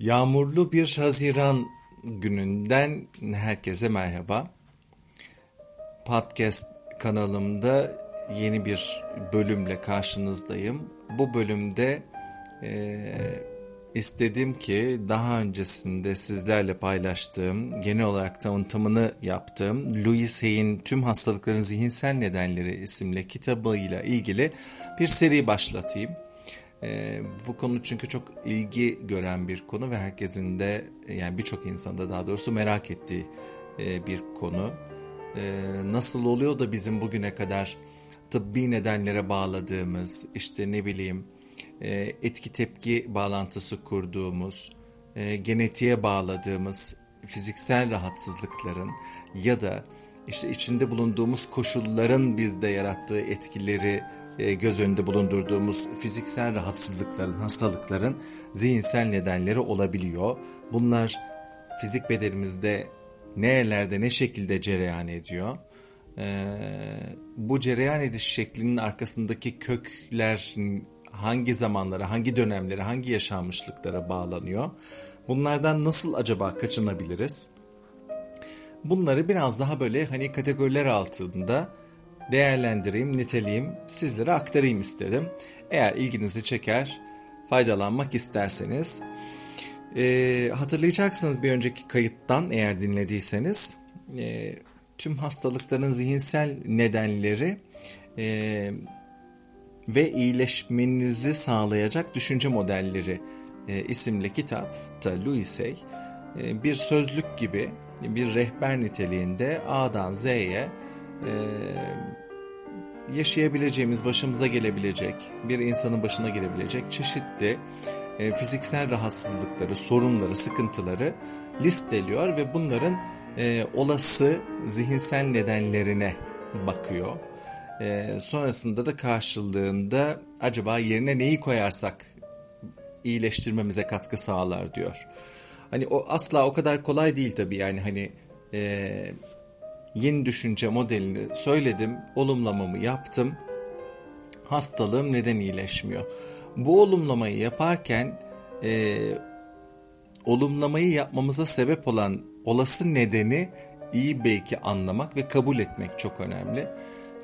Yağmurlu bir Haziran gününden herkese merhaba. Podcast kanalımda yeni bir bölümle karşınızdayım. Bu bölümde e, istedim ki daha öncesinde sizlerle paylaştığım, genel olarak tanıtımını yaptığım Louis Hay'in Tüm Hastalıkların Zihinsel Nedenleri isimli kitabıyla ilgili bir seri başlatayım. E, bu konu çünkü çok ilgi gören bir konu ve herkesin de yani birçok insanda daha doğrusu merak ettiği e, bir konu. E, nasıl oluyor da bizim bugüne kadar tıbbi nedenlere bağladığımız işte ne bileyim e, etki tepki bağlantısı kurduğumuz, e, genetiğe bağladığımız fiziksel rahatsızlıkların ya da işte içinde bulunduğumuz koşulların bizde yarattığı etkileri göz önünde bulundurduğumuz fiziksel rahatsızlıkların, hastalıkların zihinsel nedenleri olabiliyor. Bunlar fizik bedenimizde nerelerde ne şekilde cereyan ediyor? Ee, bu cereyan ediş şeklinin arkasındaki kökler hangi zamanlara, hangi dönemlere, hangi yaşanmışlıklara bağlanıyor? Bunlardan nasıl acaba kaçınabiliriz? Bunları biraz daha böyle hani kategoriler altında değerlendireyim, niteleyeyim, sizlere aktarayım istedim. Eğer ilginizi çeker, faydalanmak isterseniz. E, hatırlayacaksınız bir önceki kayıttan eğer dinlediyseniz e, tüm hastalıkların zihinsel nedenleri e, ve iyileşmenizi sağlayacak düşünce modelleri e, isimli kitapta Louis Hay e, bir sözlük gibi bir rehber niteliğinde A'dan Z'ye yaşayabileceğimiz, başımıza gelebilecek, bir insanın başına gelebilecek çeşitli e, fiziksel rahatsızlıkları, sorunları, sıkıntıları listeliyor ve bunların e, olası zihinsel nedenlerine bakıyor. E, sonrasında da karşılığında acaba yerine neyi koyarsak iyileştirmemize katkı sağlar diyor. Hani o asla o kadar kolay değil tabii yani hani e, yeni düşünce modelini söyledim, olumlamamı yaptım. Hastalığım neden iyileşmiyor? Bu olumlamayı yaparken e, olumlamayı yapmamıza sebep olan olası nedeni iyi belki anlamak ve kabul etmek çok önemli.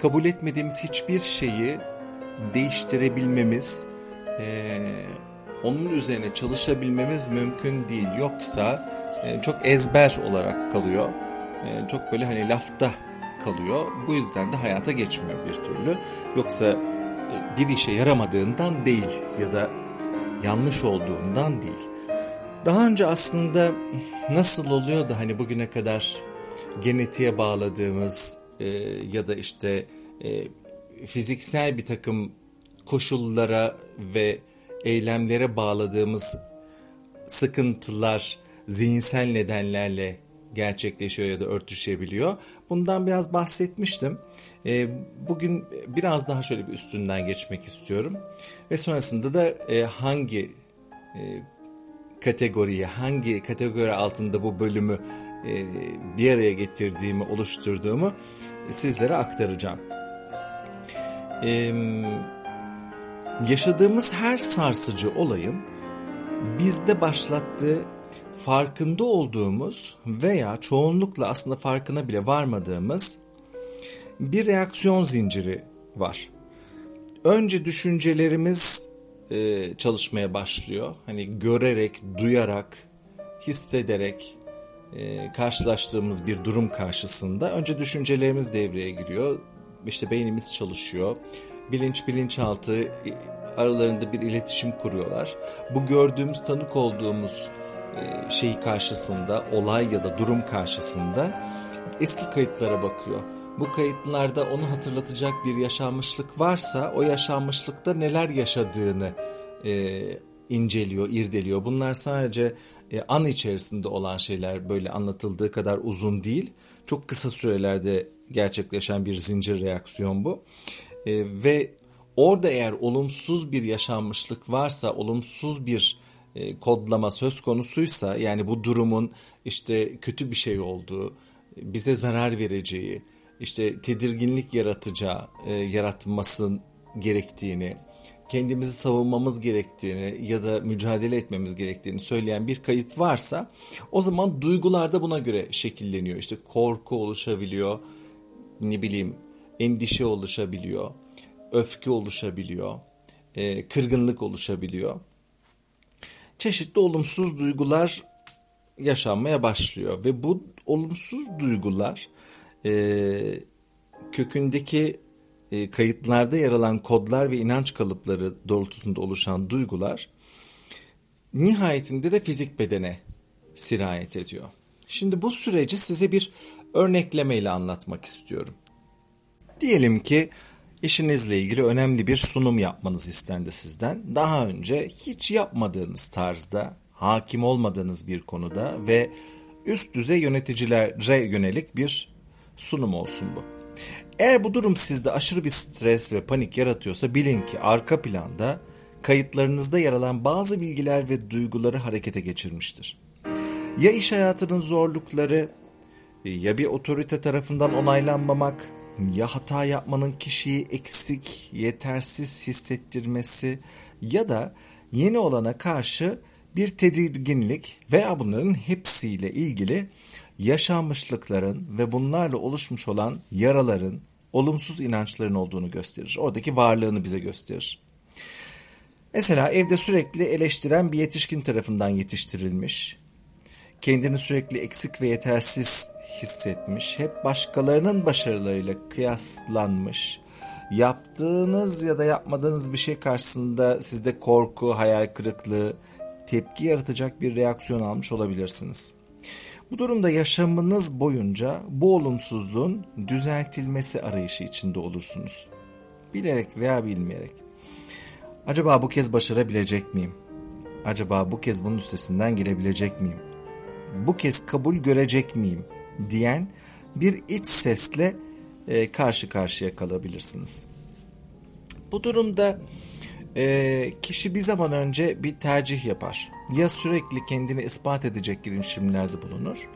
Kabul etmediğimiz hiçbir şeyi değiştirebilmemiz, e, onun üzerine çalışabilmemiz mümkün değil. Yoksa e, çok ezber olarak kalıyor. E, çok böyle hani lafta kalıyor. Bu yüzden de hayata geçmiyor bir türlü. Yoksa e, bir işe yaramadığından değil ya da yanlış olduğundan değil. Daha önce aslında nasıl oluyor da hani bugüne kadar genetiğe bağladığımız e, ya da işte e, fiziksel bir takım koşullara ve eylemlere bağladığımız sıkıntılar zihinsel nedenlerle gerçekleşiyor ya da örtüşebiliyor. Bundan biraz bahsetmiştim. E, bugün biraz daha şöyle bir üstünden geçmek istiyorum. Ve sonrasında da e, hangi e, kategoriye, hangi kategori altında bu bölümü e, bir araya getirdiğimi, oluşturduğumu sizlere aktaracağım. E, yaşadığımız her sarsıcı olayın bizde başlattığı farkında olduğumuz veya çoğunlukla aslında farkına bile varmadığımız bir reaksiyon zinciri var. Önce düşüncelerimiz e, çalışmaya başlıyor. Hani görerek, duyarak, hissederek e, karşılaştığımız bir durum karşısında önce düşüncelerimiz devreye giriyor. İşte beynimiz çalışıyor. Bilinç, bilinçaltı e, aralarında bir iletişim kuruyorlar. Bu gördüğümüz, tanık olduğumuz e, şeyi karşısında, olay ya da durum karşısında eski kayıtlara bakıyor. Bu kayıtlarda onu hatırlatacak bir yaşanmışlık varsa o yaşanmışlıkta neler yaşadığını e, inceliyor, irdeliyor. Bunlar sadece e, an içerisinde olan şeyler böyle anlatıldığı kadar uzun değil. Çok kısa sürelerde gerçekleşen bir zincir reaksiyon bu. E, ve orada eğer olumsuz bir yaşanmışlık varsa, olumsuz bir e, kodlama söz konusuysa yani bu durumun işte kötü bir şey olduğu, bize zarar vereceği, işte tedirginlik yaratacağı, e, yaratmasın gerektiğini, kendimizi savunmamız gerektiğini ya da mücadele etmemiz gerektiğini söyleyen bir kayıt varsa o zaman duygular da buna göre şekilleniyor. İşte korku oluşabiliyor, ne bileyim endişe oluşabiliyor, öfke oluşabiliyor, e, kırgınlık oluşabiliyor. Çeşitli olumsuz duygular yaşanmaya başlıyor ve bu olumsuz duygular e, kökündeki e, kayıtlarda yer alan kodlar ve inanç kalıpları doğrultusunda oluşan duygular nihayetinde de fizik bedene sirayet ediyor. Şimdi bu süreci size bir örneklemeyle anlatmak istiyorum. Diyelim ki işinizle ilgili önemli bir sunum yapmanız istendi sizden. Daha önce hiç yapmadığınız tarzda, hakim olmadığınız bir konuda ve üst düzey yöneticilere yönelik bir sunum olsun bu. Eğer bu durum sizde aşırı bir stres ve panik yaratıyorsa bilin ki arka planda kayıtlarınızda yer alan bazı bilgiler ve duyguları harekete geçirmiştir. Ya iş hayatının zorlukları, ya bir otorite tarafından onaylanmamak, ya hata yapmanın kişiyi eksik, yetersiz hissettirmesi ya da yeni olana karşı bir tedirginlik veya bunların hepsiyle ilgili yaşanmışlıkların ve bunlarla oluşmuş olan yaraların, olumsuz inançların olduğunu gösterir. Oradaki varlığını bize gösterir. Mesela evde sürekli eleştiren bir yetişkin tarafından yetiştirilmiş, kendini sürekli eksik ve yetersiz hissetmiş, hep başkalarının başarılarıyla kıyaslanmış, yaptığınız ya da yapmadığınız bir şey karşısında sizde korku, hayal kırıklığı, tepki yaratacak bir reaksiyon almış olabilirsiniz. Bu durumda yaşamınız boyunca bu olumsuzluğun düzeltilmesi arayışı içinde olursunuz. Bilerek veya bilmeyerek. Acaba bu kez başarabilecek miyim? Acaba bu kez bunun üstesinden gelebilecek miyim? Bu kez kabul görecek miyim? Diyen bir iç sesle e, karşı karşıya kalabilirsiniz. Bu durumda e, kişi bir zaman önce bir tercih yapar. Ya sürekli kendini ispat edecek girişimlerde bulunur.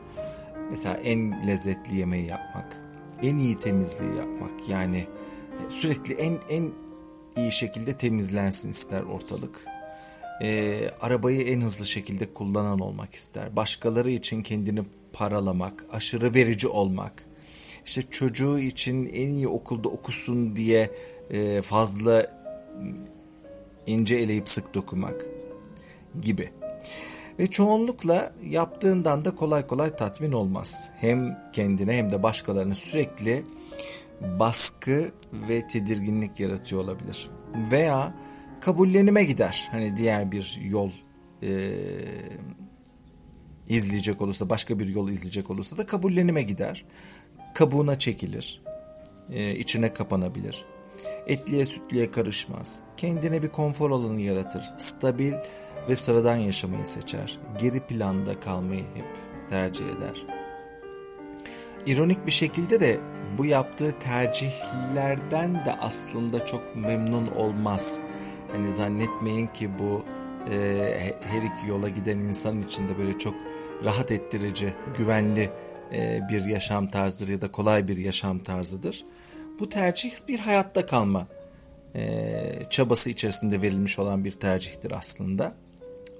Mesela en lezzetli yemeği yapmak, en iyi temizliği yapmak. Yani sürekli en en iyi şekilde temizlensin ister ortalık. E, arabayı en hızlı şekilde kullanan olmak ister. Başkaları için kendini paralamak, aşırı verici olmak. İşte çocuğu için en iyi okulda okusun diye e, fazla ince eleyip sık dokumak gibi. Ve çoğunlukla yaptığından da kolay kolay tatmin olmaz. Hem kendine hem de başkalarına sürekli baskı ve tedirginlik yaratıyor olabilir. Veya kabullenime gider. Hani diğer bir yol e, izleyecek olursa, başka bir yol izleyecek olursa da kabullenime gider. Kabuğuna çekilir. E, içine kapanabilir etliye sütlüye karışmaz. Kendine bir konfor alanı yaratır. Stabil ve sıradan yaşamayı seçer. Geri planda kalmayı hep tercih eder. İronik bir şekilde de bu yaptığı tercihlerden de aslında çok memnun olmaz. Hani zannetmeyin ki bu e, her iki yola giden insan için de böyle çok rahat ettirici, güvenli e, bir yaşam tarzıdır ya da kolay bir yaşam tarzıdır. Bu tercih bir hayatta kalma e, çabası içerisinde verilmiş olan bir tercihtir aslında.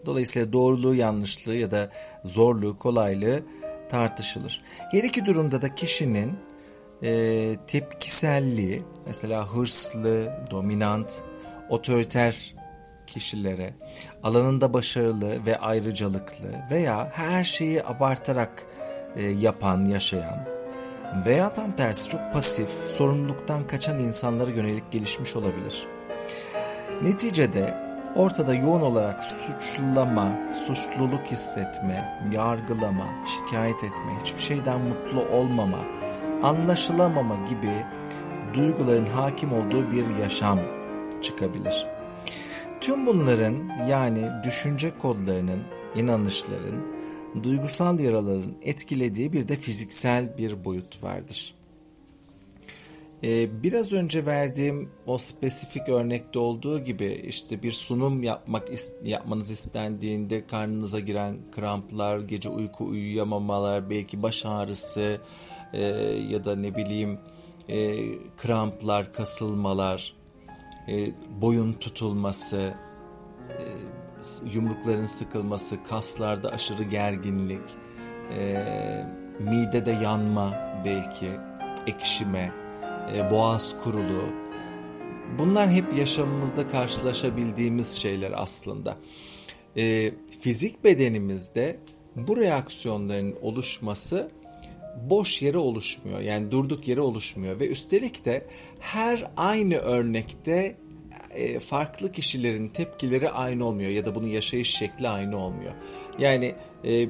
Dolayısıyla doğruluğu, yanlışlığı ya da zorluğu, kolaylığı tartışılır. Her iki durumda da kişinin e, tepkiselliği, mesela hırslı, dominant, otoriter kişilere, alanında başarılı ve ayrıcalıklı veya her şeyi abartarak e, yapan, yaşayan veya tam tersi çok pasif, sorumluluktan kaçan insanlara yönelik gelişmiş olabilir. Neticede ortada yoğun olarak suçlama, suçluluk hissetme, yargılama, şikayet etme, hiçbir şeyden mutlu olmama, anlaşılamama gibi duyguların hakim olduğu bir yaşam çıkabilir. Tüm bunların yani düşünce kodlarının, inanışların duygusal yaraların etkilediği bir de fiziksel bir boyut vardır. Ee, biraz önce verdiğim o spesifik örnekte olduğu gibi işte bir sunum yapmak yapmanız istendiğinde karnınıza giren kramplar, gece uyku uyuyamamalar, belki baş ağrısı e, ya da ne bileyim e, kramplar, kasılmalar e, boyun tutulması, e, yumrukların sıkılması, kaslarda aşırı gerginlik, e, midede yanma belki, ekşime, boğaz kuruluğu. Bunlar hep yaşamımızda karşılaşabildiğimiz şeyler aslında. Fizik bedenimizde bu reaksiyonların oluşması boş yere oluşmuyor. Yani durduk yere oluşmuyor ve üstelik de her aynı örnekte e, farklı kişilerin tepkileri aynı olmuyor ya da bunun yaşayış şekli aynı olmuyor. Yani e,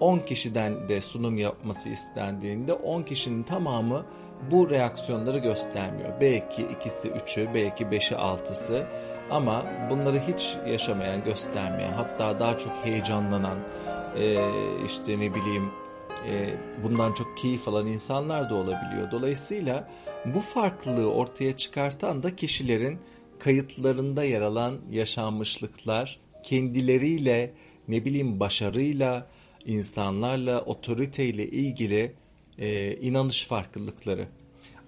10 kişiden de sunum yapması istendiğinde 10 kişinin tamamı bu reaksiyonları göstermiyor. Belki ikisi üçü, belki beşi altısı ama bunları hiç yaşamayan, göstermeyen, hatta daha çok heyecanlanan, e, işte ne bileyim e, bundan çok keyif alan insanlar da olabiliyor. Dolayısıyla bu farklılığı ortaya çıkartan da kişilerin kayıtlarında yer alan yaşanmışlıklar, kendileriyle, ne bileyim başarıyla, insanlarla, otoriteyle ilgili e, inanış farklılıkları,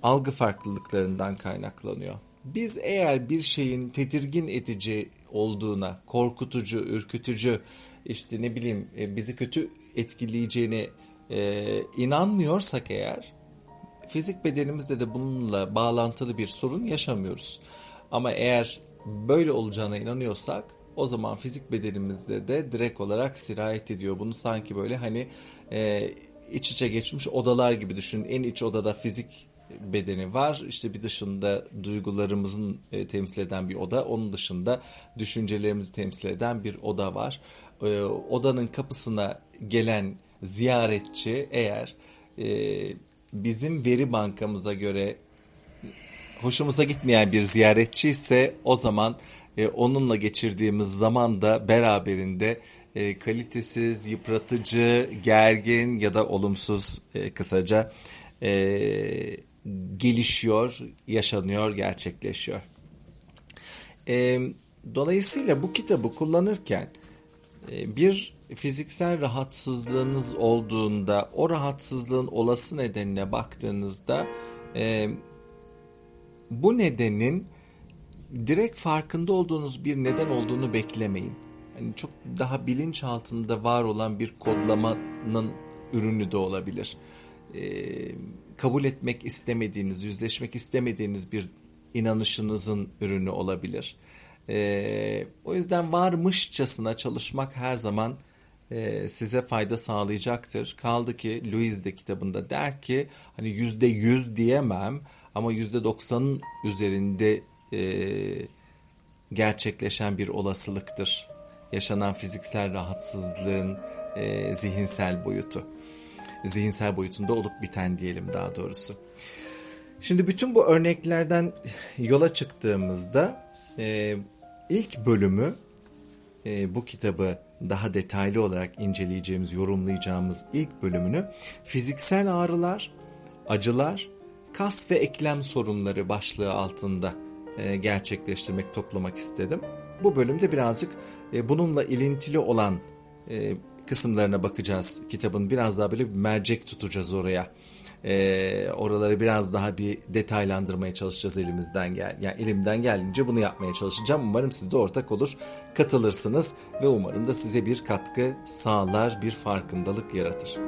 algı farklılıklarından kaynaklanıyor. Biz eğer bir şeyin tedirgin edici olduğuna, korkutucu, ürkütücü, işte ne bileyim e, bizi kötü etkileyeceğine e, inanmıyorsak eğer, fizik bedenimizde de bununla bağlantılı bir sorun yaşamıyoruz. Ama eğer böyle olacağına inanıyorsak o zaman fizik bedenimizde de direkt olarak sirayet ediyor. Bunu sanki böyle hani e, iç içe geçmiş odalar gibi düşünün. En iç odada fizik bedeni var. İşte bir dışında duygularımızın e, temsil eden bir oda. Onun dışında düşüncelerimizi temsil eden bir oda var. E, odanın kapısına gelen ziyaretçi eğer e, bizim veri bankamıza göre hoşumuza gitmeyen bir ziyaretçi ise o zaman e, onunla geçirdiğimiz zaman da beraberinde e, kalitesiz, yıpratıcı, gergin ya da olumsuz e, kısaca e, gelişiyor, yaşanıyor, gerçekleşiyor. E, dolayısıyla bu kitabı kullanırken e, bir fiziksel rahatsızlığınız olduğunda o rahatsızlığın olası nedenine baktığınızda e, bu nedenin direkt farkında olduğunuz bir neden olduğunu beklemeyin. Yani çok daha bilinç altında var olan bir kodlamanın ürünü de olabilir. Ee, kabul etmek istemediğiniz, yüzleşmek istemediğiniz bir inanışınızın ürünü olabilir. Ee, o yüzden varmışçasına çalışmak her zaman e, size fayda sağlayacaktır. Kaldı ki Louise de kitabında der ki hani yüzde yüz diyemem ama yüzde doksanın üzerinde e, gerçekleşen bir olasılıktır. Yaşanan fiziksel rahatsızlığın e, zihinsel boyutu. Zihinsel boyutunda olup biten diyelim daha doğrusu. Şimdi bütün bu örneklerden yola çıktığımızda e, ilk bölümü e, bu kitabı daha detaylı olarak inceleyeceğimiz, yorumlayacağımız ilk bölümünü fiziksel ağrılar, acılar, kas ve eklem sorunları başlığı altında e, gerçekleştirmek, toplamak istedim. Bu bölümde birazcık e, bununla ilintili olan e, kısımlarına bakacağız. Kitabın biraz daha böyle bir mercek tutacağız oraya. E, oraları biraz daha bir detaylandırmaya çalışacağız elimizden gel yani elimden geldiğince bunu yapmaya çalışacağım. Umarım siz de ortak olur, katılırsınız ve umarım da size bir katkı sağlar, bir farkındalık yaratır.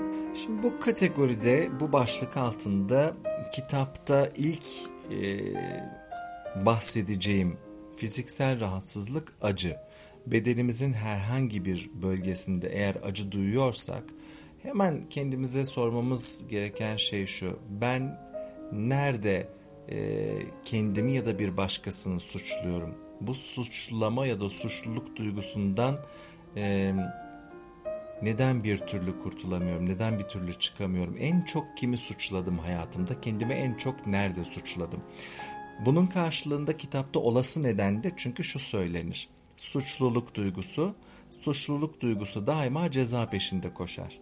Şimdi bu kategoride, bu başlık altında kitapta ilk e, bahsedeceğim fiziksel rahatsızlık acı. Bedenimizin herhangi bir bölgesinde eğer acı duyuyorsak hemen kendimize sormamız gereken şey şu. Ben nerede e, kendimi ya da bir başkasını suçluyorum? Bu suçlama ya da suçluluk duygusundan e, neden bir türlü kurtulamıyorum? Neden bir türlü çıkamıyorum? En çok kimi suçladım hayatımda? Kendimi en çok nerede suçladım? Bunun karşılığında kitapta olası neden de çünkü şu söylenir. Suçluluk duygusu, suçluluk duygusu daima ceza peşinde koşar.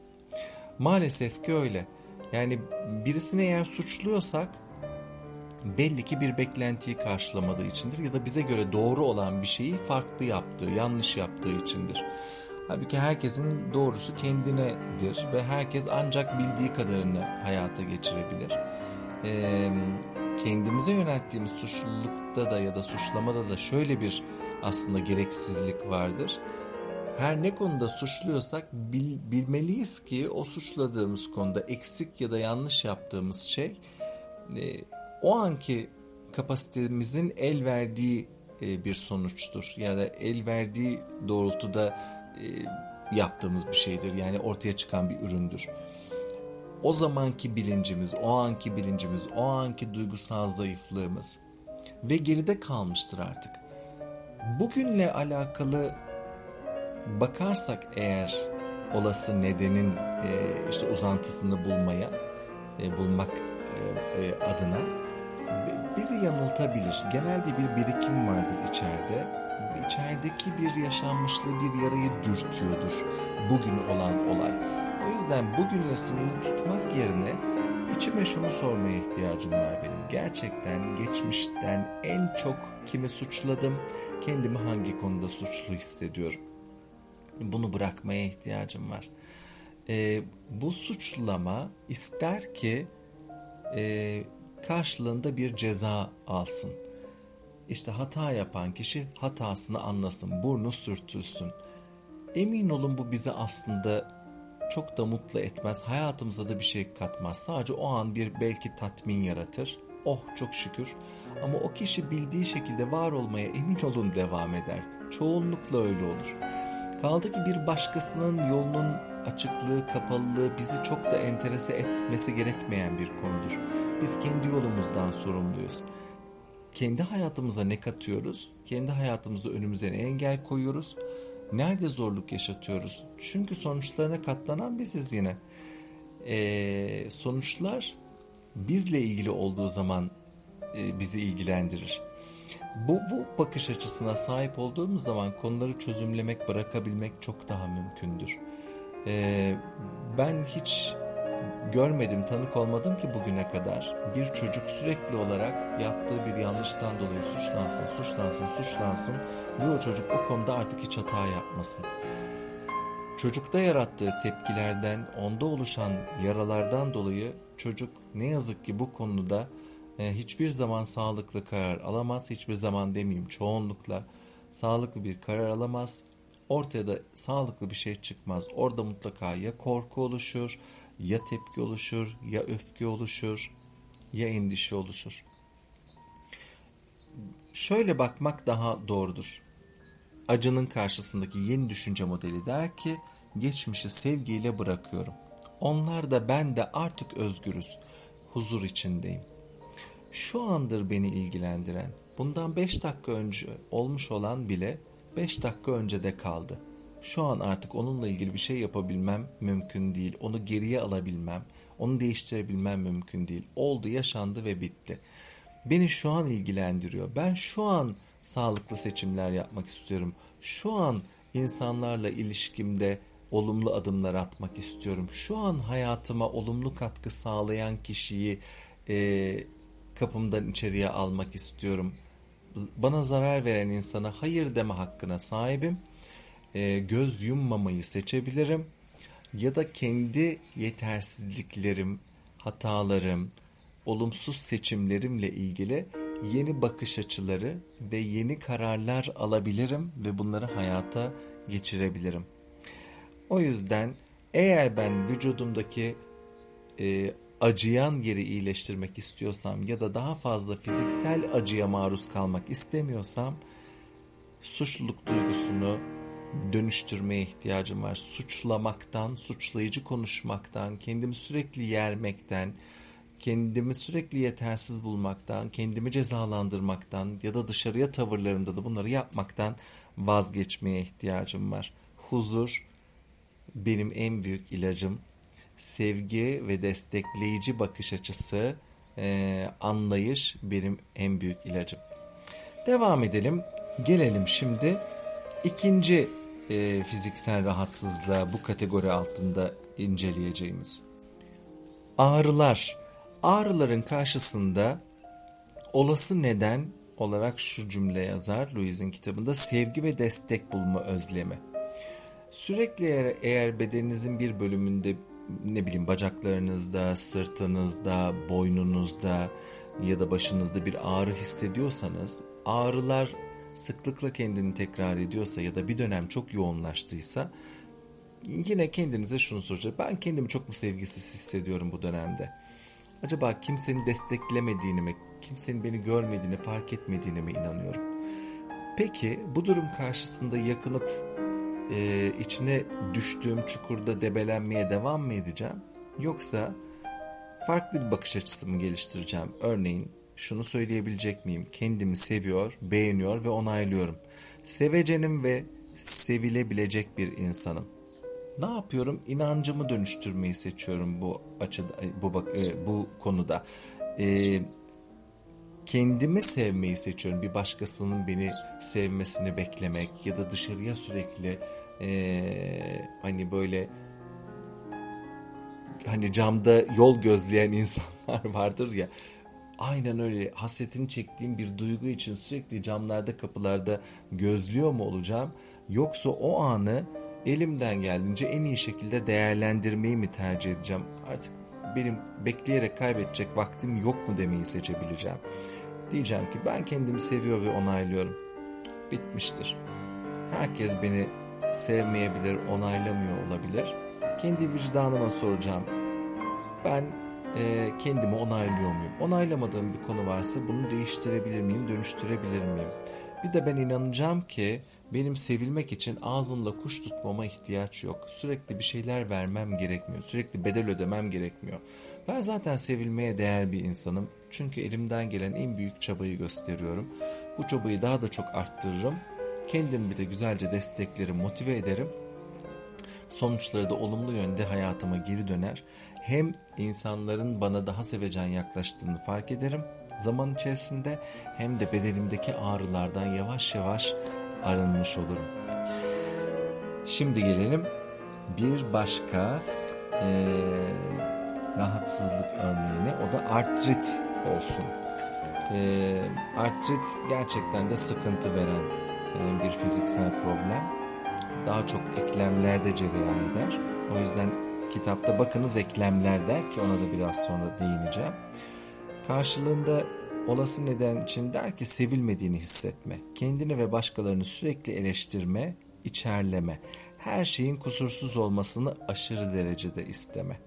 Maalesef ki öyle. Yani birisini eğer suçluyorsak belli ki bir beklentiyi karşılamadığı içindir ya da bize göre doğru olan bir şeyi farklı yaptığı, yanlış yaptığı içindir. Halbuki herkesin doğrusu kendinedir ve herkes ancak bildiği kadarını hayata geçirebilir. Ee, kendimize yönelttiğimiz suçlulukta da ya da suçlamada da şöyle bir aslında gereksizlik vardır. Her ne konuda suçluyorsak bil, bilmeliyiz ki o suçladığımız konuda eksik ya da yanlış yaptığımız şey e, o anki kapasitemizin el verdiği e, bir sonuçtur. Ya da el verdiği doğrultuda e, yaptığımız bir şeydir. Yani ortaya çıkan bir üründür. O zamanki bilincimiz, o anki bilincimiz, o anki duygusal zayıflığımız ve geride kalmıştır artık. Bugünle alakalı bakarsak eğer olası nedenin e, işte uzantısını bulmaya, e, bulmak e, e, adına bizi yanıltabilir. Genelde bir birikim vardır içeride. İçerideki bir yaşanmışlığı bir yarayı dürtüyordur bugün olan olay. O yüzden bugünle sınırlı tutmak yerine içime şunu sormaya ihtiyacım var benim. Gerçekten geçmişten en çok kimi suçladım, kendimi hangi konuda suçlu hissediyorum? Bunu bırakmaya ihtiyacım var. E, bu suçlama ister ki e, karşılığında bir ceza alsın. İşte hata yapan kişi hatasını anlasın, burnu sürtülsün. Emin olun bu bizi aslında çok da mutlu etmez, hayatımıza da bir şey katmaz. Sadece o an bir belki tatmin yaratır. Oh çok şükür. Ama o kişi bildiği şekilde var olmaya emin olun devam eder. Çoğunlukla öyle olur. Kaldı ki bir başkasının yolunun açıklığı, kapalılığı bizi çok da enterese etmesi gerekmeyen bir konudur. Biz kendi yolumuzdan sorumluyuz. Kendi hayatımıza ne katıyoruz? Kendi hayatımızda önümüze ne engel koyuyoruz? Nerede zorluk yaşatıyoruz? Çünkü sonuçlarına katlanan biziz yine. Ee, sonuçlar bizle ilgili olduğu zaman e, bizi ilgilendirir. Bu, bu bakış açısına sahip olduğumuz zaman konuları çözümlemek, bırakabilmek çok daha mümkündür. Ee, ben hiç görmedim, tanık olmadım ki bugüne kadar bir çocuk sürekli olarak yaptığı bir yanlıştan dolayı suçlansın, suçlansın, suçlansın ve o çocuk o konuda artık hiç hata yapmasın. Çocukta yarattığı tepkilerden, onda oluşan yaralardan dolayı çocuk ne yazık ki bu konuda e, hiçbir zaman sağlıklı karar alamaz. Hiçbir zaman demeyeyim çoğunlukla sağlıklı bir karar alamaz. Ortaya da sağlıklı bir şey çıkmaz. Orada mutlaka ya korku oluşur, ya tepki oluşur, ya öfke oluşur, ya endişe oluşur. Şöyle bakmak daha doğrudur. Acının karşısındaki yeni düşünce modeli der ki, geçmişi sevgiyle bırakıyorum. Onlar da ben de artık özgürüz. Huzur içindeyim. Şu andır beni ilgilendiren. Bundan 5 dakika önce olmuş olan bile 5 dakika önce de kaldı. Şu an artık onunla ilgili bir şey yapabilmem mümkün değil. Onu geriye alabilmem, onu değiştirebilmem mümkün değil. Oldu, yaşandı ve bitti. Beni şu an ilgilendiriyor. Ben şu an sağlıklı seçimler yapmak istiyorum. Şu an insanlarla ilişkimde olumlu adımlar atmak istiyorum. Şu an hayatıma olumlu katkı sağlayan kişiyi e, kapımdan içeriye almak istiyorum. Bana zarar veren insana hayır deme hakkına sahibim e, göz yummamayı seçebilirim ya da kendi yetersizliklerim, hatalarım, olumsuz seçimlerimle ilgili yeni bakış açıları ve yeni kararlar alabilirim ve bunları hayata geçirebilirim. O yüzden eğer ben vücudumdaki e, acıyan yeri iyileştirmek istiyorsam ya da daha fazla fiziksel acıya maruz kalmak istemiyorsam suçluluk duygusunu dönüştürmeye ihtiyacım var. Suçlamaktan, suçlayıcı konuşmaktan, kendimi sürekli yermekten, kendimi sürekli yetersiz bulmaktan, kendimi cezalandırmaktan ya da dışarıya tavırlarımda da bunları yapmaktan vazgeçmeye ihtiyacım var. Huzur benim en büyük ilacım. Sevgi ve destekleyici bakış açısı, e, anlayış benim en büyük ilacım. Devam edelim. Gelelim şimdi ikinci e, fiziksel rahatsızlığa bu kategori altında inceleyeceğimiz. Ağrılar. Ağrıların karşısında olası neden olarak şu cümle yazar Louise'in kitabında sevgi ve destek bulma özlemi. Sürekli eğer, eğer bedeninizin bir bölümünde ne bileyim bacaklarınızda, sırtınızda, boynunuzda ya da başınızda bir ağrı hissediyorsanız ağrılar sıklıkla kendini tekrar ediyorsa ya da bir dönem çok yoğunlaştıysa yine kendinize şunu soracağız. Ben kendimi çok mu sevgisiz hissediyorum bu dönemde? Acaba kimsenin desteklemediğini mi, kimsenin beni görmediğini, fark etmediğini mi inanıyorum? Peki bu durum karşısında yakınıp e, içine düştüğüm çukurda debelenmeye devam mı edeceğim? Yoksa farklı bir bakış açısı mı geliştireceğim? Örneğin şunu söyleyebilecek miyim? Kendimi seviyor, beğeniyor ve onaylıyorum. Sevecenim ve sevilebilecek bir insanım. Ne yapıyorum? İnancımı dönüştürmeyi seçiyorum bu açıda, bu bak, e, bu konuda. E, kendimi sevmeyi seçiyorum. Bir başkasının beni sevmesini beklemek ya da dışarıya sürekli e, hani böyle hani camda yol gözleyen insanlar vardır ya. Aynen öyle hasretini çektiğim bir duygu için sürekli camlarda kapılarda gözlüyor mu olacağım? Yoksa o anı elimden geldiğince en iyi şekilde değerlendirmeyi mi tercih edeceğim? Artık benim bekleyerek kaybedecek vaktim yok mu demeyi seçebileceğim. Diyeceğim ki ben kendimi seviyor ve onaylıyorum. Bitmiştir. Herkes beni sevmeyebilir, onaylamıyor olabilir. Kendi vicdanıma soracağım. Ben e, kendimi onaylıyor muyum? Onaylamadığım bir konu varsa bunu değiştirebilir miyim, dönüştürebilir miyim? Bir de ben inanacağım ki benim sevilmek için ağzımla kuş tutmama ihtiyaç yok. Sürekli bir şeyler vermem gerekmiyor. Sürekli bedel ödemem gerekmiyor. Ben zaten sevilmeye değer bir insanım. Çünkü elimden gelen en büyük çabayı gösteriyorum. Bu çabayı daha da çok arttırırım. Kendimi bir de güzelce desteklerim, motive ederim. Sonuçları da olumlu yönde hayatıma geri döner. Hem insanların bana daha sevecen yaklaştığını fark ederim zaman içerisinde hem de bedenimdeki ağrılardan yavaş yavaş arınmış olurum. Şimdi gelelim bir başka e, rahatsızlık örneğine o da artrit olsun. E, artrit gerçekten de sıkıntı veren bir fiziksel problem. Daha çok eklemlerde cereyan eder. O yüzden kitapta bakınız eklemler der ki ona da biraz sonra değineceğim. Karşılığında olası neden için der ki sevilmediğini hissetme, kendini ve başkalarını sürekli eleştirme, içerleme, her şeyin kusursuz olmasını aşırı derecede isteme.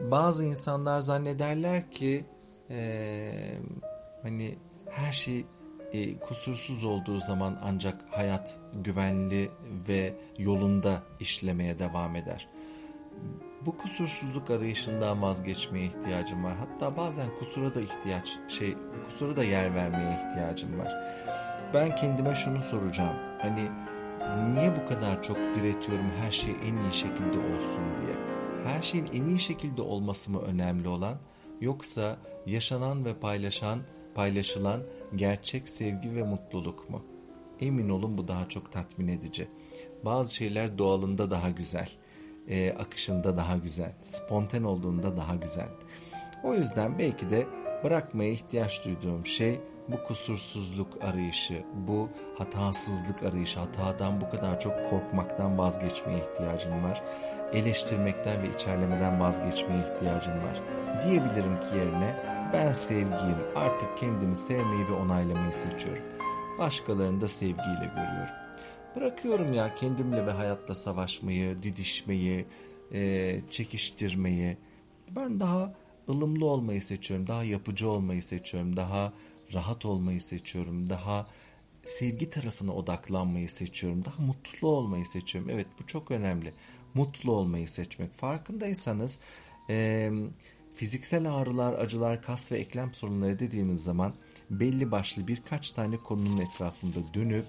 Bazı insanlar zannederler ki ee, hani her şey e, kusursuz olduğu zaman ancak hayat güvenli ve yolunda işlemeye devam eder. Bu kusursuzluk arayışından vazgeçmeye ihtiyacım var. Hatta bazen kusura da ihtiyaç, şey, kusura da yer vermeye ihtiyacım var. Ben kendime şunu soracağım. Hani niye bu kadar çok diretiyorum her şey en iyi şekilde olsun diye? Her şeyin en iyi şekilde olması mı önemli olan yoksa yaşanan ve paylaşan, paylaşılan gerçek sevgi ve mutluluk mu? Emin olun bu daha çok tatmin edici. Bazı şeyler doğalında daha güzel e, akışında daha güzel, spontan olduğunda daha güzel. O yüzden belki de bırakmaya ihtiyaç duyduğum şey bu kusursuzluk arayışı, bu hatasızlık arayışı, hatadan bu kadar çok korkmaktan vazgeçmeye ihtiyacım var. Eleştirmekten ve içerlemeden vazgeçmeye ihtiyacım var. Diyebilirim ki yerine ben sevgiyim, artık kendimi sevmeyi ve onaylamayı seçiyorum. Başkalarını da sevgiyle görüyorum. Bırakıyorum ya kendimle ve hayatla savaşmayı, didişmeyi, e, çekiştirmeyi. Ben daha ılımlı olmayı seçiyorum, daha yapıcı olmayı seçiyorum, daha rahat olmayı seçiyorum, daha sevgi tarafına odaklanmayı seçiyorum, daha mutlu olmayı seçiyorum. Evet bu çok önemli. Mutlu olmayı seçmek. Farkındaysanız e, fiziksel ağrılar, acılar, kas ve eklem sorunları dediğimiz zaman belli başlı birkaç tane konunun etrafında dönüp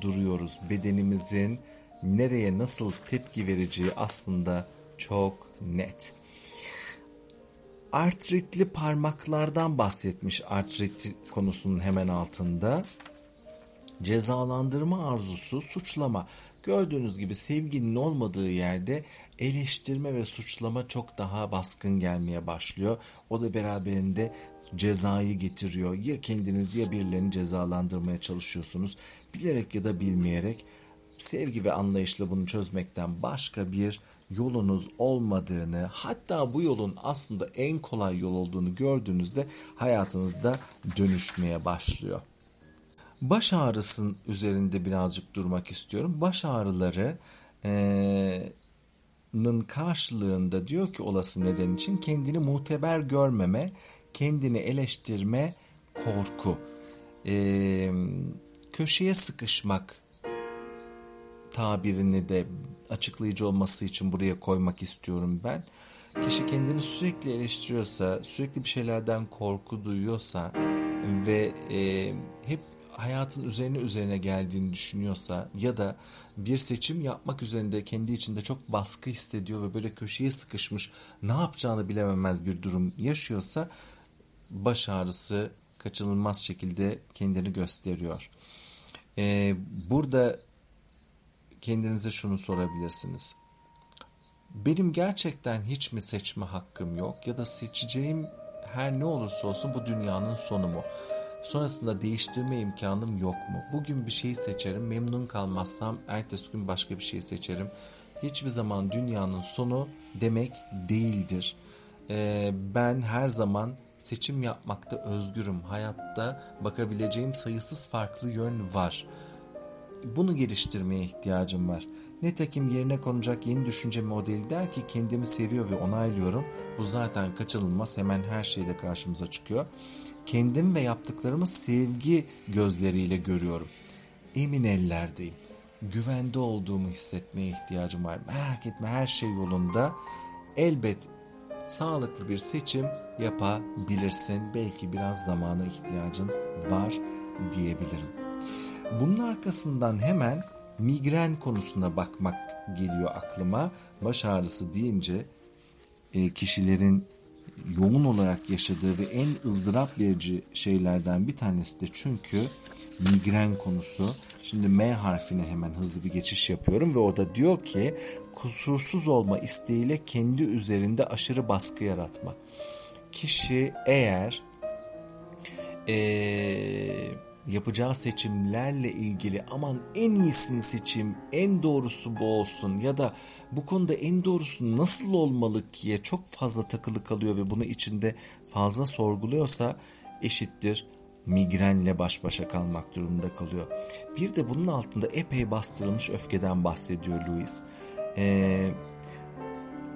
duruyoruz. Bedenimizin nereye nasıl tepki vereceği aslında çok net. Artritli parmaklardan bahsetmiş artrit konusunun hemen altında. Cezalandırma arzusu, suçlama. Gördüğünüz gibi sevginin olmadığı yerde eleştirme ve suçlama çok daha baskın gelmeye başlıyor. O da beraberinde cezayı getiriyor. Ya kendiniz ya birilerini cezalandırmaya çalışıyorsunuz. Bilerek ya da bilmeyerek sevgi ve anlayışla bunu çözmekten başka bir yolunuz olmadığını, hatta bu yolun aslında en kolay yol olduğunu gördüğünüzde hayatınızda dönüşmeye başlıyor. Baş ağrısının üzerinde birazcık durmak istiyorum. Baş ağrıları ee, karşılığında diyor ki olası neden için kendini muteber görmeme, kendini eleştirme, korku, ee, köşeye sıkışmak tabirini de açıklayıcı olması için buraya koymak istiyorum ben. Kişi kendini sürekli eleştiriyorsa, sürekli bir şeylerden korku duyuyorsa ve e, hep hayatın üzerine üzerine geldiğini düşünüyorsa ya da bir seçim yapmak üzerinde kendi içinde çok baskı hissediyor ve böyle köşeye sıkışmış ne yapacağını bilememez bir durum yaşıyorsa baş ağrısı kaçınılmaz şekilde kendini gösteriyor. Ee, burada kendinize şunu sorabilirsiniz. Benim gerçekten hiç mi seçme hakkım yok ya da seçeceğim her ne olursa olsun bu dünyanın sonu mu? Sonrasında değiştirme imkanım yok mu? Bugün bir şeyi seçerim, memnun kalmazsam ertesi gün başka bir şey seçerim. Hiçbir zaman dünyanın sonu demek değildir. Ee, ben her zaman seçim yapmakta özgürüm. Hayatta bakabileceğim sayısız farklı yön var. Bunu geliştirmeye ihtiyacım var. Nitekim yerine konacak yeni düşünce modeli der ki kendimi seviyor ve onaylıyorum. Bu zaten kaçınılmaz hemen her şeyde karşımıza çıkıyor. Kendim ve yaptıklarımı sevgi gözleriyle görüyorum. Emin ellerdeyim. Güvende olduğumu hissetmeye ihtiyacım var. Merak etme her şey yolunda. Elbet sağlıklı bir seçim yapabilirsin. Belki biraz zamana ihtiyacın var diyebilirim. Bunun arkasından hemen migren konusuna bakmak geliyor aklıma. Baş ağrısı deyince e, kişilerin yoğun olarak yaşadığı ve en ızdırap verici şeylerden bir tanesi de çünkü migren konusu. Şimdi M harfine hemen hızlı bir geçiş yapıyorum ve o da diyor ki kusursuz olma isteğiyle kendi üzerinde aşırı baskı yaratma. Kişi eğer ee, yapacağı seçimlerle ilgili aman en iyisini seçeyim, en doğrusu bu olsun ya da bu konuda en doğrusu nasıl olmalı diye çok fazla takılı kalıyor ve bunu içinde fazla sorguluyorsa eşittir migrenle baş başa kalmak durumunda kalıyor. Bir de bunun altında epey bastırılmış öfkeden bahsediyor Louis. Ee,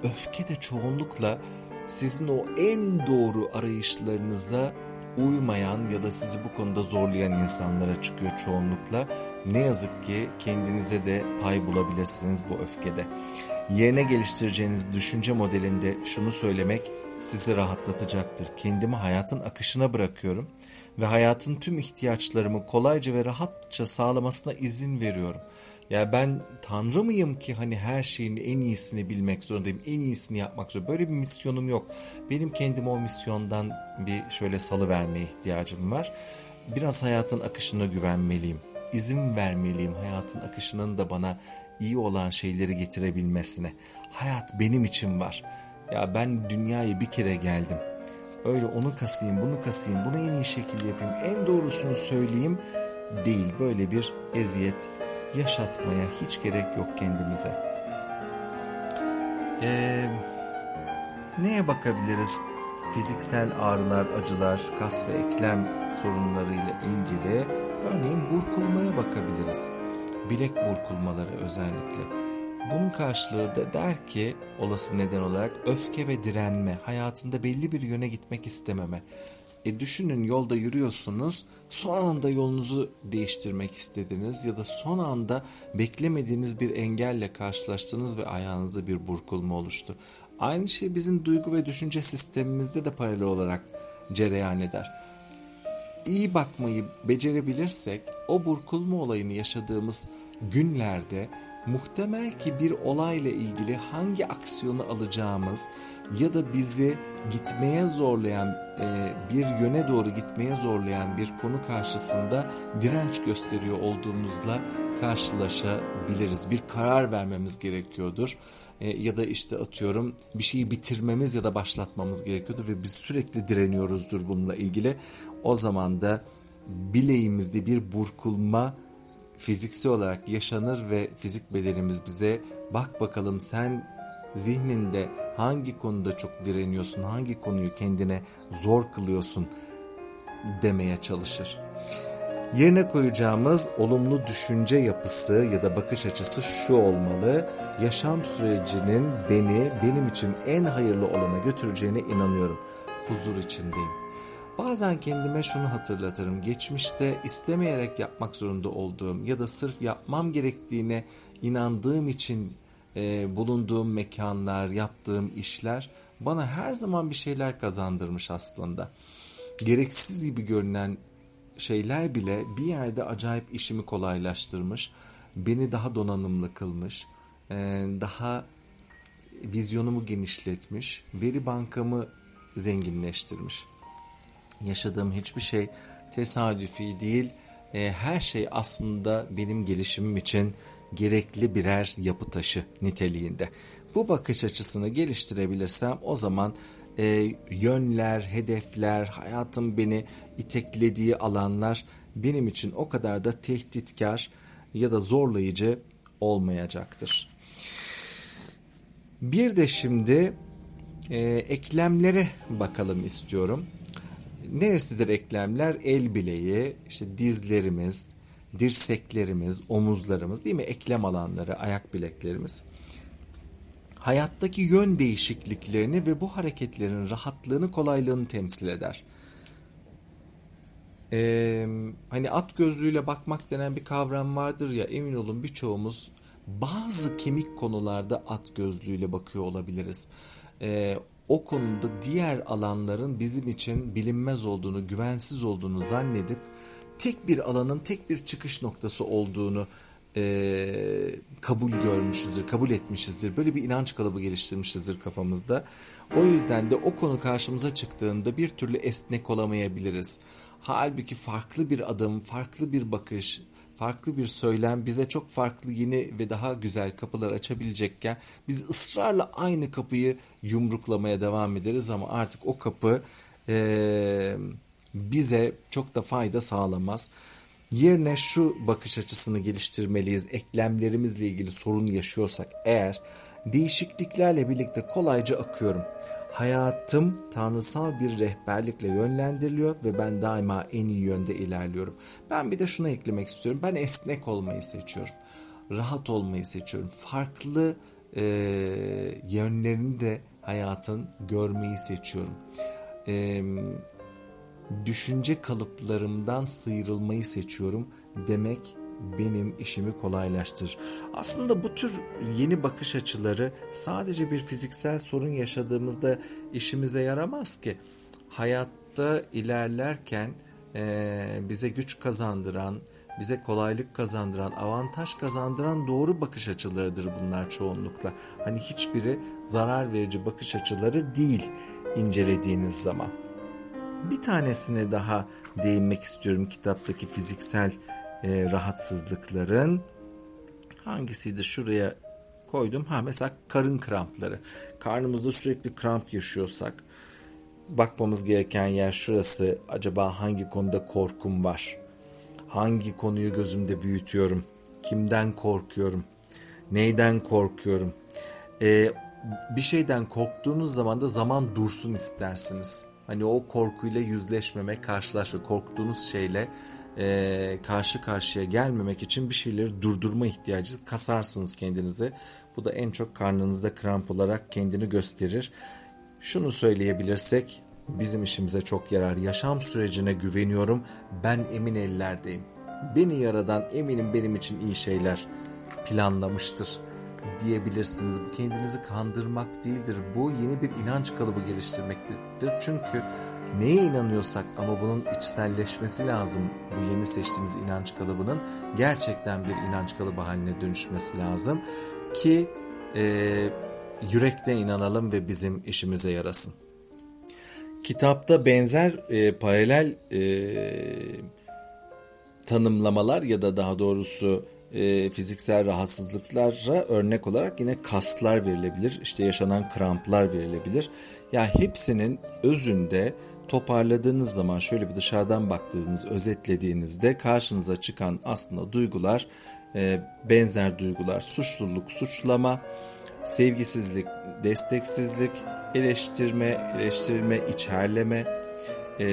öfke de çoğunlukla sizin o en doğru arayışlarınıza uymayan ya da sizi bu konuda zorlayan insanlara çıkıyor çoğunlukla. Ne yazık ki kendinize de pay bulabilirsiniz bu öfkede. Yerine geliştireceğiniz düşünce modelinde şunu söylemek sizi rahatlatacaktır. Kendimi hayatın akışına bırakıyorum ve hayatın tüm ihtiyaçlarımı kolayca ve rahatça sağlamasına izin veriyorum. Ya ben tanrı mıyım ki hani her şeyin en iyisini bilmek zorundayım, en iyisini yapmak zorundayım. Böyle bir misyonum yok. Benim kendime o misyondan bir şöyle salı vermeye ihtiyacım var. Biraz hayatın akışına güvenmeliyim. İzin vermeliyim hayatın akışının da bana iyi olan şeyleri getirebilmesine. Hayat benim için var. Ya ben dünyayı bir kere geldim. Öyle onu kasayım, bunu kasayım, bunu en iyi şekilde yapayım, en doğrusunu söyleyeyim değil. Böyle bir eziyet yaşatmaya hiç gerek yok kendimize. Ee, neye bakabiliriz? Fiziksel ağrılar, acılar, kas ve eklem sorunlarıyla ilgili örneğin burkulmaya bakabiliriz. Bilek burkulmaları özellikle. Bunun karşılığı da der ki olası neden olarak öfke ve direnme, hayatında belli bir yöne gitmek istememe. E düşünün yolda yürüyorsunuz son anda yolunuzu değiştirmek istediniz ya da son anda beklemediğiniz bir engelle karşılaştınız ve ayağınızda bir burkulma oluştu. Aynı şey bizim duygu ve düşünce sistemimizde de paralel olarak cereyan eder. İyi bakmayı becerebilirsek o burkulma olayını yaşadığımız günlerde muhtemel ki bir olayla ilgili hangi aksiyonu alacağımız ya da bizi gitmeye zorlayan e, bir yöne doğru gitmeye zorlayan bir konu karşısında direnç gösteriyor olduğumuzla karşılaşabiliriz. Bir karar vermemiz gerekiyordur. E, ya da işte atıyorum bir şeyi bitirmemiz ya da başlatmamız gerekiyordur ve biz sürekli direniyoruzdur bununla ilgili. O zaman da bileğimizde bir burkulma fiziksel olarak yaşanır ve fizik bedenimiz bize bak bakalım sen zihninde hangi konuda çok direniyorsun, hangi konuyu kendine zor kılıyorsun demeye çalışır. Yerine koyacağımız olumlu düşünce yapısı ya da bakış açısı şu olmalı. Yaşam sürecinin beni benim için en hayırlı olana götüreceğine inanıyorum. Huzur içindeyim. Bazen kendime şunu hatırlatırım. Geçmişte istemeyerek yapmak zorunda olduğum ya da sırf yapmam gerektiğine inandığım için e, bulunduğum mekanlar, yaptığım işler bana her zaman bir şeyler kazandırmış aslında. Gereksiz gibi görünen şeyler bile bir yerde acayip işimi kolaylaştırmış, beni daha donanımlı kılmış, e, daha vizyonumu genişletmiş, veri bankamı zenginleştirmiş. Yaşadığım hiçbir şey tesadüfi değil, e, her şey aslında benim gelişimim için gerekli birer yapı taşı niteliğinde. Bu bakış açısını geliştirebilirsem o zaman e, yönler, hedefler, hayatım beni iteklediği alanlar benim için o kadar da tehditkar ya da zorlayıcı olmayacaktır. Bir de şimdi e, eklemlere bakalım istiyorum. Neresidir eklemler? El bileği, işte dizlerimiz, dirseklerimiz, omuzlarımız değil mi? Eklem alanları, ayak bileklerimiz. Hayattaki yön değişikliklerini ve bu hareketlerin rahatlığını, kolaylığını temsil eder. Ee, hani at gözlüğüyle bakmak denen bir kavram vardır ya emin olun birçoğumuz bazı kemik konularda at gözlüğüyle bakıyor olabiliriz. Ee, o konuda diğer alanların bizim için bilinmez olduğunu, güvensiz olduğunu zannedip tek bir alanın tek bir çıkış noktası olduğunu e, kabul görmüşüzdür, kabul etmişizdir. Böyle bir inanç kalıbı geliştirmişizdir kafamızda. O yüzden de o konu karşımıza çıktığında bir türlü esnek olamayabiliriz. Halbuki farklı bir adım, farklı bir bakış, farklı bir söylem bize çok farklı yeni ve daha güzel kapılar açabilecekken biz ısrarla aynı kapıyı yumruklamaya devam ederiz ama artık o kapı e, bize çok da fayda sağlamaz. Yerine şu bakış açısını geliştirmeliyiz. Eklemlerimizle ilgili sorun yaşıyorsak eğer değişikliklerle birlikte kolayca akıyorum. Hayatım tanrısal bir rehberlikle yönlendiriliyor ve ben daima en iyi yönde ilerliyorum. Ben bir de şuna eklemek istiyorum. Ben esnek olmayı seçiyorum. Rahat olmayı seçiyorum. Farklı e, yönlerini de hayatın görmeyi seçiyorum. E, düşünce kalıplarımdan sıyrılmayı seçiyorum demek benim işimi kolaylaştırır. Aslında bu tür yeni bakış açıları sadece bir fiziksel sorun yaşadığımızda işimize yaramaz ki. Hayatta ilerlerken e, bize güç kazandıran, bize kolaylık kazandıran, avantaj kazandıran doğru bakış açılarıdır bunlar çoğunlukla. Hani hiçbiri zarar verici bakış açıları değil incelediğiniz zaman. Bir tanesine daha değinmek istiyorum kitaptaki fiziksel e, rahatsızlıkların. Hangisiydi şuraya koydum. Ha mesela karın krampları. Karnımızda sürekli kramp yaşıyorsak bakmamız gereken yer şurası. Acaba hangi konuda korkum var? Hangi konuyu gözümde büyütüyorum? Kimden korkuyorum? Neyden korkuyorum? Ee, bir şeyden korktuğunuz zaman da zaman dursun istersiniz. Hani o korkuyla yüzleşmemek, karşılaşma, korktuğunuz şeyle e, karşı karşıya gelmemek için bir şeyleri durdurma ihtiyacı kasarsınız kendinize. Bu da en çok karnınızda kramp olarak kendini gösterir. Şunu söyleyebilirsek bizim işimize çok yarar. Yaşam sürecine güveniyorum. Ben emin ellerdeyim. Beni yaradan eminim benim için iyi şeyler planlamıştır diyebilirsiniz. Bu kendinizi kandırmak değildir. Bu yeni bir inanç kalıbı geliştirmektir. Çünkü neye inanıyorsak ama bunun içselleşmesi lazım. Bu yeni seçtiğimiz inanç kalıbının gerçekten bir inanç kalıbı haline dönüşmesi lazım ki e, yürekte inanalım ve bizim işimize yarasın. Kitapta benzer e, paralel e, tanımlamalar ya da daha doğrusu e, fiziksel rahatsızlıklara örnek olarak yine kaslar verilebilir. İşte yaşanan kramplar verilebilir. Ya hepsinin özünde toparladığınız zaman şöyle bir dışarıdan baktığınız, özetlediğinizde karşınıza çıkan aslında duygular e, benzer duygular. Suçluluk, suçlama, sevgisizlik, desteksizlik, eleştirme, eleştirilme, içerleme, e,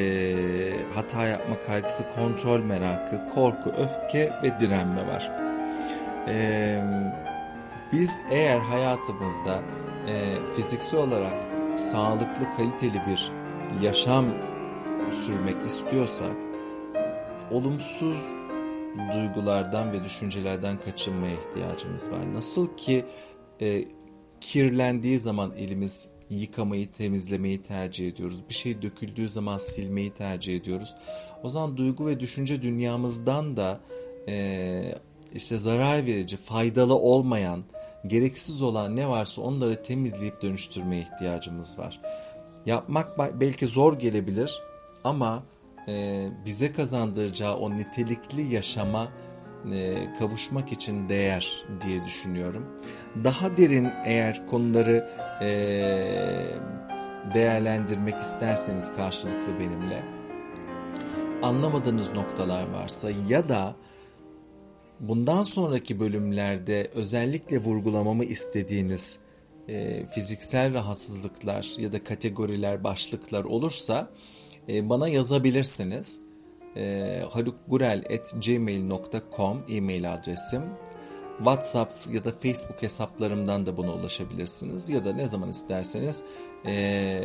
hata yapma kaygısı, kontrol merakı, korku, öfke ve direnme var. E, biz eğer hayatımızda e, fiziksel olarak sağlıklı, kaliteli bir yaşam sürmek istiyorsak, olumsuz duygulardan ve düşüncelerden kaçınmaya ihtiyacımız var. Nasıl ki e, kirlendiği zaman elimiz yıkamayı, temizlemeyi tercih ediyoruz. Bir şey döküldüğü zaman silmeyi tercih ediyoruz. O zaman duygu ve düşünce dünyamızdan da e, işte zarar verici, faydalı olmayan, gereksiz olan ne varsa onları temizleyip dönüştürmeye ihtiyacımız var. Yapmak belki zor gelebilir ama e, bize kazandıracağı o nitelikli yaşama e, kavuşmak için değer diye düşünüyorum. Daha derin eğer konuları e, değerlendirmek isterseniz karşılıklı benimle anlamadığınız noktalar varsa ya da bundan sonraki bölümlerde özellikle vurgulamamı istediğiniz e, fiziksel rahatsızlıklar ya da kategoriler, başlıklar olursa e, bana yazabilirsiniz. E, halukgurel.gmail.com e-mail adresim. WhatsApp ya da Facebook hesaplarımdan da buna ulaşabilirsiniz. Ya da ne zaman isterseniz e,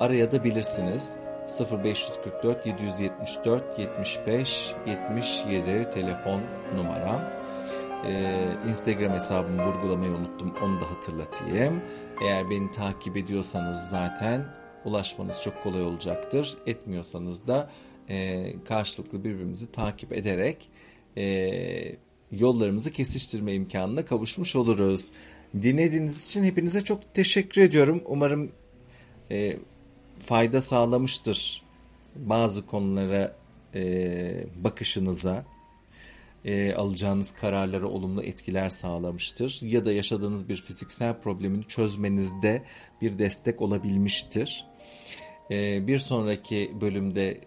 arayabilirsiniz. 0544 774 75 77 telefon numaram. Ee, Instagram hesabımı vurgulamayı unuttum onu da hatırlatayım. Eğer beni takip ediyorsanız zaten ulaşmanız çok kolay olacaktır. Etmiyorsanız da e, karşılıklı birbirimizi takip ederek e, yollarımızı kesiştirme imkanına kavuşmuş oluruz. Dinlediğiniz için hepinize çok teşekkür ediyorum. Umarım e, fayda sağlamıştır bazı konulara e, bakışınıza, e, alacağınız kararlara olumlu etkiler sağlamıştır. Ya da yaşadığınız bir fiziksel problemini çözmenizde bir destek olabilmiştir. E, bir sonraki bölümde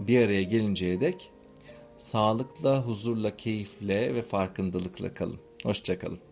bir araya gelinceye dek sağlıkla, huzurla, keyifle ve farkındalıkla kalın. Hoşçakalın.